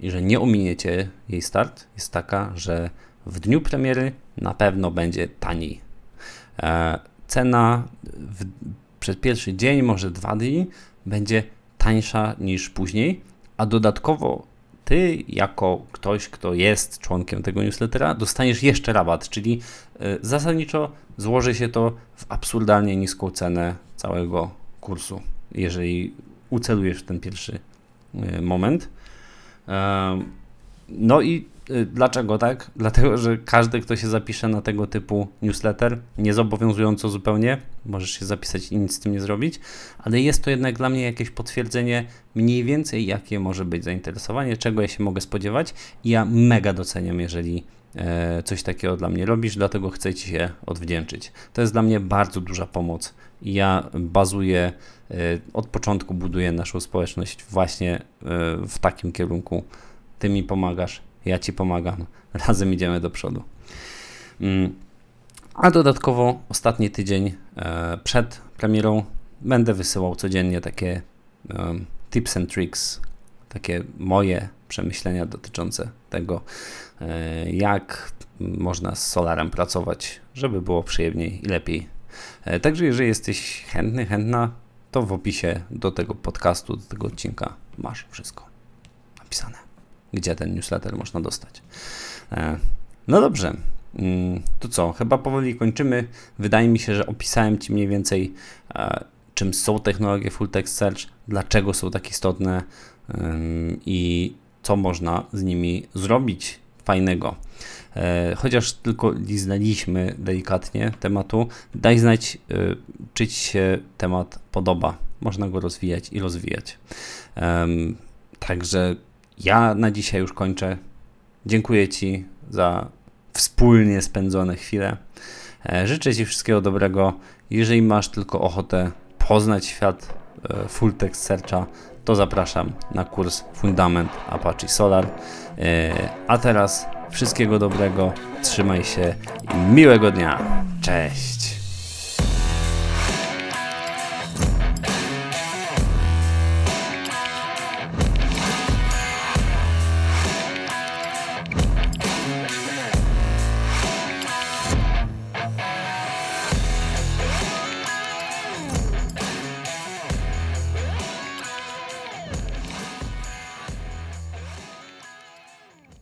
i że nie ominiecie jej start, jest taka, że w dniu premiery na pewno będzie taniej. E, cena w, przez pierwszy dzień, może dwa dni, będzie tańsza niż później, a dodatkowo ty, jako ktoś, kto jest członkiem tego newslettera, dostaniesz jeszcze rabat, czyli e, zasadniczo złoży się to w absurdalnie niską cenę całego kursu, jeżeli ucelujesz ten pierwszy e, moment. No i Y, dlaczego tak? Dlatego, że każdy, kto się zapisze na tego typu newsletter, niezobowiązująco zupełnie, możesz się zapisać i nic z tym nie zrobić, ale jest to jednak dla mnie jakieś potwierdzenie mniej więcej, jakie może być zainteresowanie, czego ja się mogę spodziewać. I ja mega doceniam, jeżeli e, coś takiego dla mnie robisz, dlatego chcę Ci się odwdzięczyć. To jest dla mnie bardzo duża pomoc ja bazuję, e, od początku buduję naszą społeczność właśnie e, w takim kierunku. Ty mi pomagasz, ja Ci pomagam, razem idziemy do przodu. Mm. A dodatkowo ostatni tydzień e, przed premierą będę wysyłał codziennie takie tips and tricks, takie moje przemyślenia dotyczące tego, jak można z Solarem pracować, żeby było przyjemniej i lepiej. E, także jeżeli jesteś chętny, chętna, to w opisie do tego podcastu, do tego odcinka masz wszystko napisane gdzie ten newsletter można dostać. E, no dobrze, mm, to co? Chyba powoli kończymy. Wydaje mi się, że opisałem Ci mniej więcej, e, czym są technologie Full Text Search, dlaczego są tak istotne i co można z nimi zrobić fajnego. E, chociaż tylko liznaliśmy delikatnie tematu, daj znać, czy Ci się temat podoba. Można go rozwijać i rozwijać. Także ja na dzisiaj już kończę. Dziękuję Ci za wspólnie spędzone chwile. E, życzę Ci wszystkiego dobrego. Jeżeli masz tylko ochotę poznać świat e, full text searcha, to zapraszam na kurs Fundament Apache Solar. E, a teraz Wszystkiego dobrego, trzymaj się i miłego dnia. Cześć.